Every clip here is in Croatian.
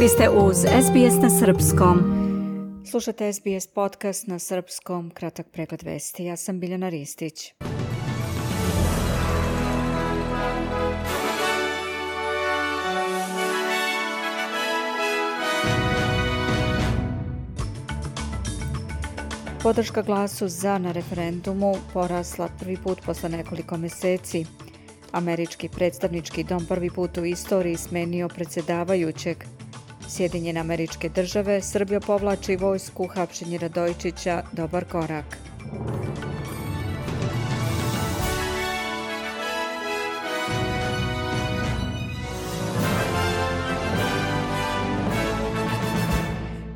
Vi ste uz SBS na Srpskom. Slušate SBS podcast na Srpskom, kratak pregled vesti. Ja sam Biljana Ristić. Podrška glasu za na referendumu porasla prvi put posle nekoliko meseci. Američki predstavnički dom prvi put u istoriji smenio predsjedavajućeg. Sjedinjene američke države, Srbija povlači vojsku, hapšenje Radojčića, dobar korak.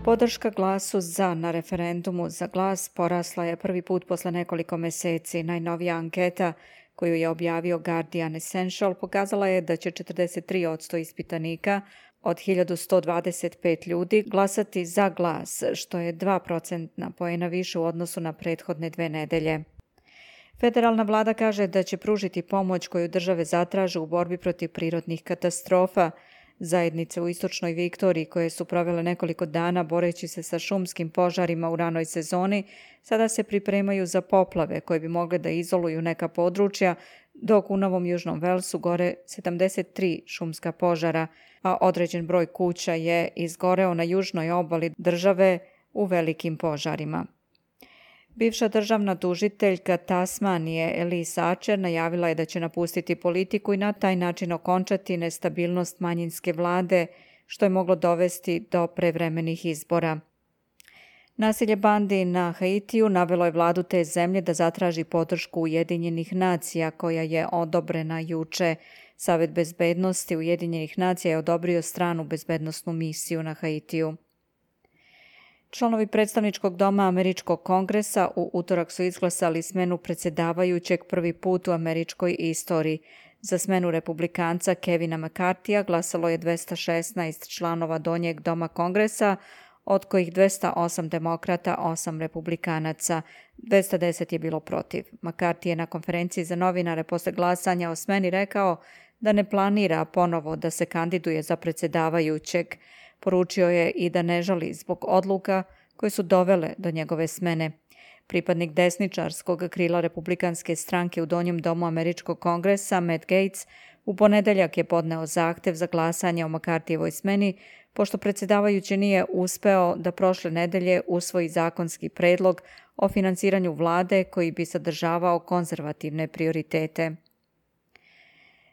Podrška glasu za na referendumu za glas porasla je prvi put posle nekoliko meseci. Najnovija anketa koju je objavio Guardian Essential pokazala je da će 43% ispitanika od 1125 ljudi glasati za glas, što je 2% pojena više u odnosu na prethodne dve nedelje. Federalna vlada kaže da će pružiti pomoć koju države zatraže u borbi protiv prirodnih katastrofa, Zajednice u istočnoj Viktoriji koje su provele nekoliko dana boreći se sa šumskim požarima u ranoj sezoni, sada se pripremaju za poplave koje bi mogle da izoluju neka područja, dok u Novom Južnom Velsu gore 73 šumska požara, a određen broj kuća je izgoreo na južnoj obali države u velikim požarima. Bivša državna tužiteljka Tasmanije Elisa Ačer najavila je da će napustiti politiku i na taj način okončati nestabilnost manjinske vlade, što je moglo dovesti do prevremenih izbora. Nasilje bandi na Haitiju navelo je vladu te zemlje da zatraži podršku Ujedinjenih nacija koja je odobrena juče. Savet bezbednosti Ujedinjenih nacija je odobrio stranu bezbednostnu misiju na Haitiju. Članovi predstavničkog doma Američkog kongresa u utorak su izglasali smenu predsjedavajućeg prvi put u američkoj istoriji. Za smenu republikanca Kevina McCartija glasalo je 216 članova donjeg doma kongresa, od kojih 208 demokrata, 8 republikanaca. 210 je bilo protiv. McCarthy je na konferenciji za novinare posle glasanja o smeni rekao da ne planira ponovo da se kandiduje za predsjedavajućeg. Poručio je i da ne žali zbog odluka koje su dovele do njegove smene. Pripadnik desničarskog krila republikanske stranke u Donjem domu Američkog kongresa, Matt Gates, u ponedeljak je podneo zahtev za glasanje o Makartijevoj smeni, pošto predsjedavajući nije uspeo da prošle nedelje usvoji zakonski predlog o financiranju vlade koji bi sadržavao konzervativne prioritete.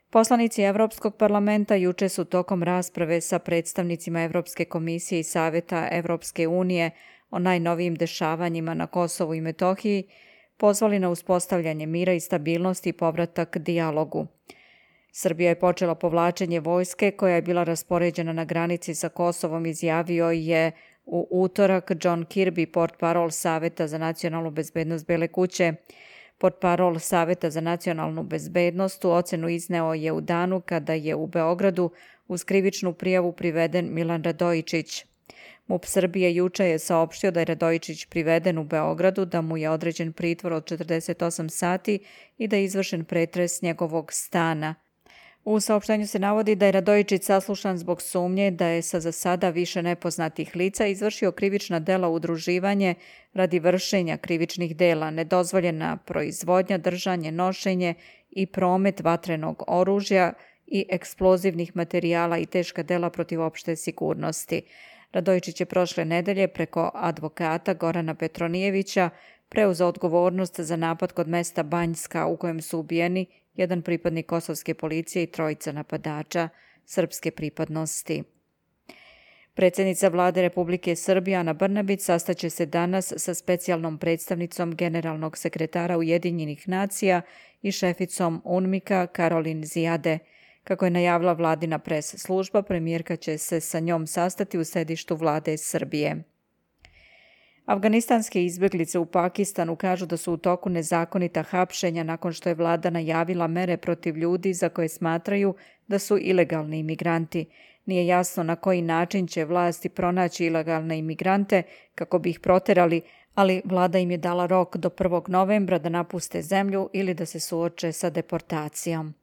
Poslanici Europskog parlamenta juče su tokom rasprave sa predstavnicima Europske komisije i Saveta Europske unije o najnovijim dešavanjima na Kosovu i Metohiji pozvali na uspostavljanje mira i stabilnosti i povratak dijalogu. Srbija je počela povlačenje vojske koja je bila raspoređena na granici sa Kosovom, izjavio je u utorak John Kirby, port parol Saveta za nacionalnu bezbednost Bele kuće. Portparol Saveta za nacionalnu bezbednost u ocenu izneo je u danu kada je u Beogradu uz krivičnu prijavu priveden Milan Radojičić. MUP Srbije juče je saopštio da je Radojičić priveden u Beogradu, da mu je određen pritvor od 48 sati i da je izvršen pretres njegovog stana. U saopštenju se navodi da je Radojičić saslušan zbog sumnje da je sa za sada više nepoznatih lica izvršio krivična dela udruživanje radi vršenja krivičnih dela, nedozvoljena proizvodnja, držanje, nošenje i promet vatrenog oružja i eksplozivnih materijala i teška dela protiv opšte sigurnosti. Radojičić je prošle nedelje preko advokata Gorana Petronijevića preuzeo odgovornost za napad kod mesta Banjska u kojem su ubijeni jedan pripadnik kosovske policije i trojica napadača srpske pripadnosti. Predsjednica vlade Republike Srbije Ana Brnabić sastaće se danas sa specijalnom predstavnicom generalnog sekretara Ujedinjenih nacija i šeficom UNMIKA Karolin Zijade. Kako je najavila vladina pres služba, premijerka će se sa njom sastati u sedištu vlade Srbije. Afganistanske izbjeglice u Pakistanu kažu da su u toku nezakonita hapšenja nakon što je vlada najavila mere protiv ljudi za koje smatraju da su ilegalni imigranti. Nije jasno na koji način će vlasti pronaći ilegalne imigrante kako bi ih proterali, ali vlada im je dala rok do 1. novembra da napuste zemlju ili da se suoče sa deportacijom.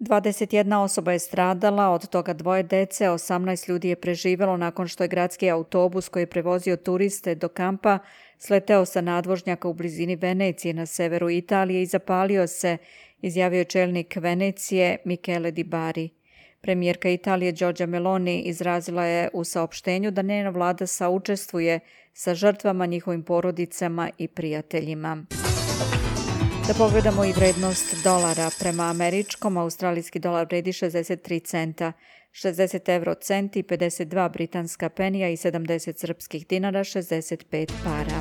21 osoba je stradala, od toga dvoje dece, 18 ljudi je preživelo nakon što je gradski autobus koji je prevozio turiste do kampa sleteo sa nadvožnjaka u blizini Venecije na severu Italije i zapalio se, izjavio čelnik Venecije Michele Di Bari. Premijerka Italije Giorgia Meloni izrazila je u saopštenju da njena vlada saučestvuje sa žrtvama, njihovim porodicama i prijateljima. Da pogledamo i vrednost dolara. Prema američkom, australijski dolar vredi 63 centa, 60 euro centi, 52 britanska penija i 70 srpskih dinara, 65 para.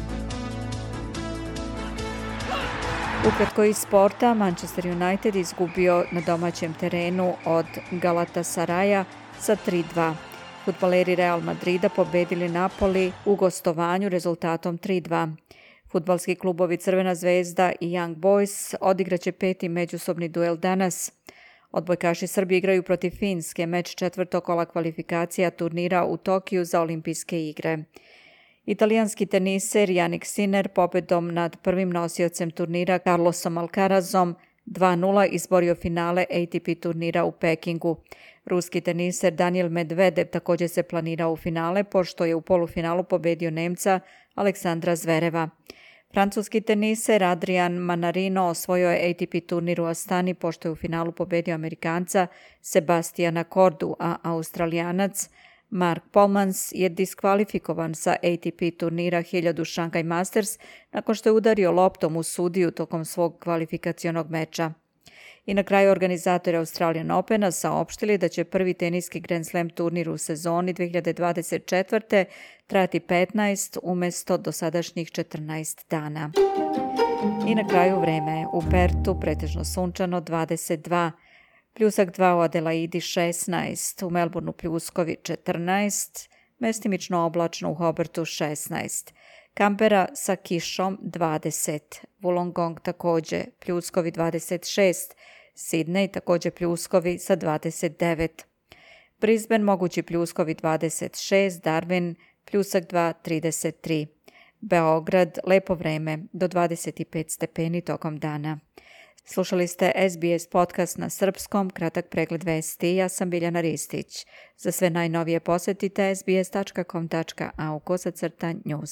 Ukratko iz sporta, Manchester United izgubio na domaćem terenu od Galata Saraja sa 3-2. Futbaleri Real Madrida pobedili Napoli u gostovanju rezultatom 3-2. Futbalski klubovi Crvena zvezda i Young Boys odigraće peti međusobni duel danas. Odbojkaši Srbije igraju protiv Finske, meč četvrtog kola kvalifikacija turnira u Tokiju za olimpijske igre. Italijanski teniser Janik Sinner pobedom nad prvim nosiocem turnira Carlosom Alcarazom 2-0 izborio finale ATP turnira u Pekingu. Ruski teniser Daniel Medvedev također se planirao u finale, pošto je u polufinalu pobedio Nemca Aleksandra Zvereva. Francuski teniser Adrian Manarino osvojio je ATP turnir u Astani pošto je u finalu pobedio Amerikanca Sebastiana Kordu, a Australijanac Mark Polmans je diskvalifikovan sa ATP turnira 1000 Shanghai Masters nakon što je udario loptom u sudiju tokom svog kvalifikacionog meča. I na kraju organizatori Australian Opena saopštili da će prvi teniski Grand Slam turnir u sezoni 2024. trajati 15 umjesto dosadašnjih 14 dana. I na kraju vreme u Pertu pretežno sunčano 22, pljusak 2 u Adelaidi 16, u Melbourneu pljuskovi 14, mestimično oblačno u Hobartu 16, Kampera sa kišom 20, Wollongong također pljuskovi 26, Sidney također pljuskovi sa 29. Brisbane mogući pljuskovi 26, Darwin pljusak 2, 33. Beograd lepo vreme do 25 stepeni tokom dana. Slušali ste SBS podcast na srpskom, kratak pregled vesti. Ja sam Biljana Ristić. Za sve najnovije posjetite sbs.com.au kosacrta news.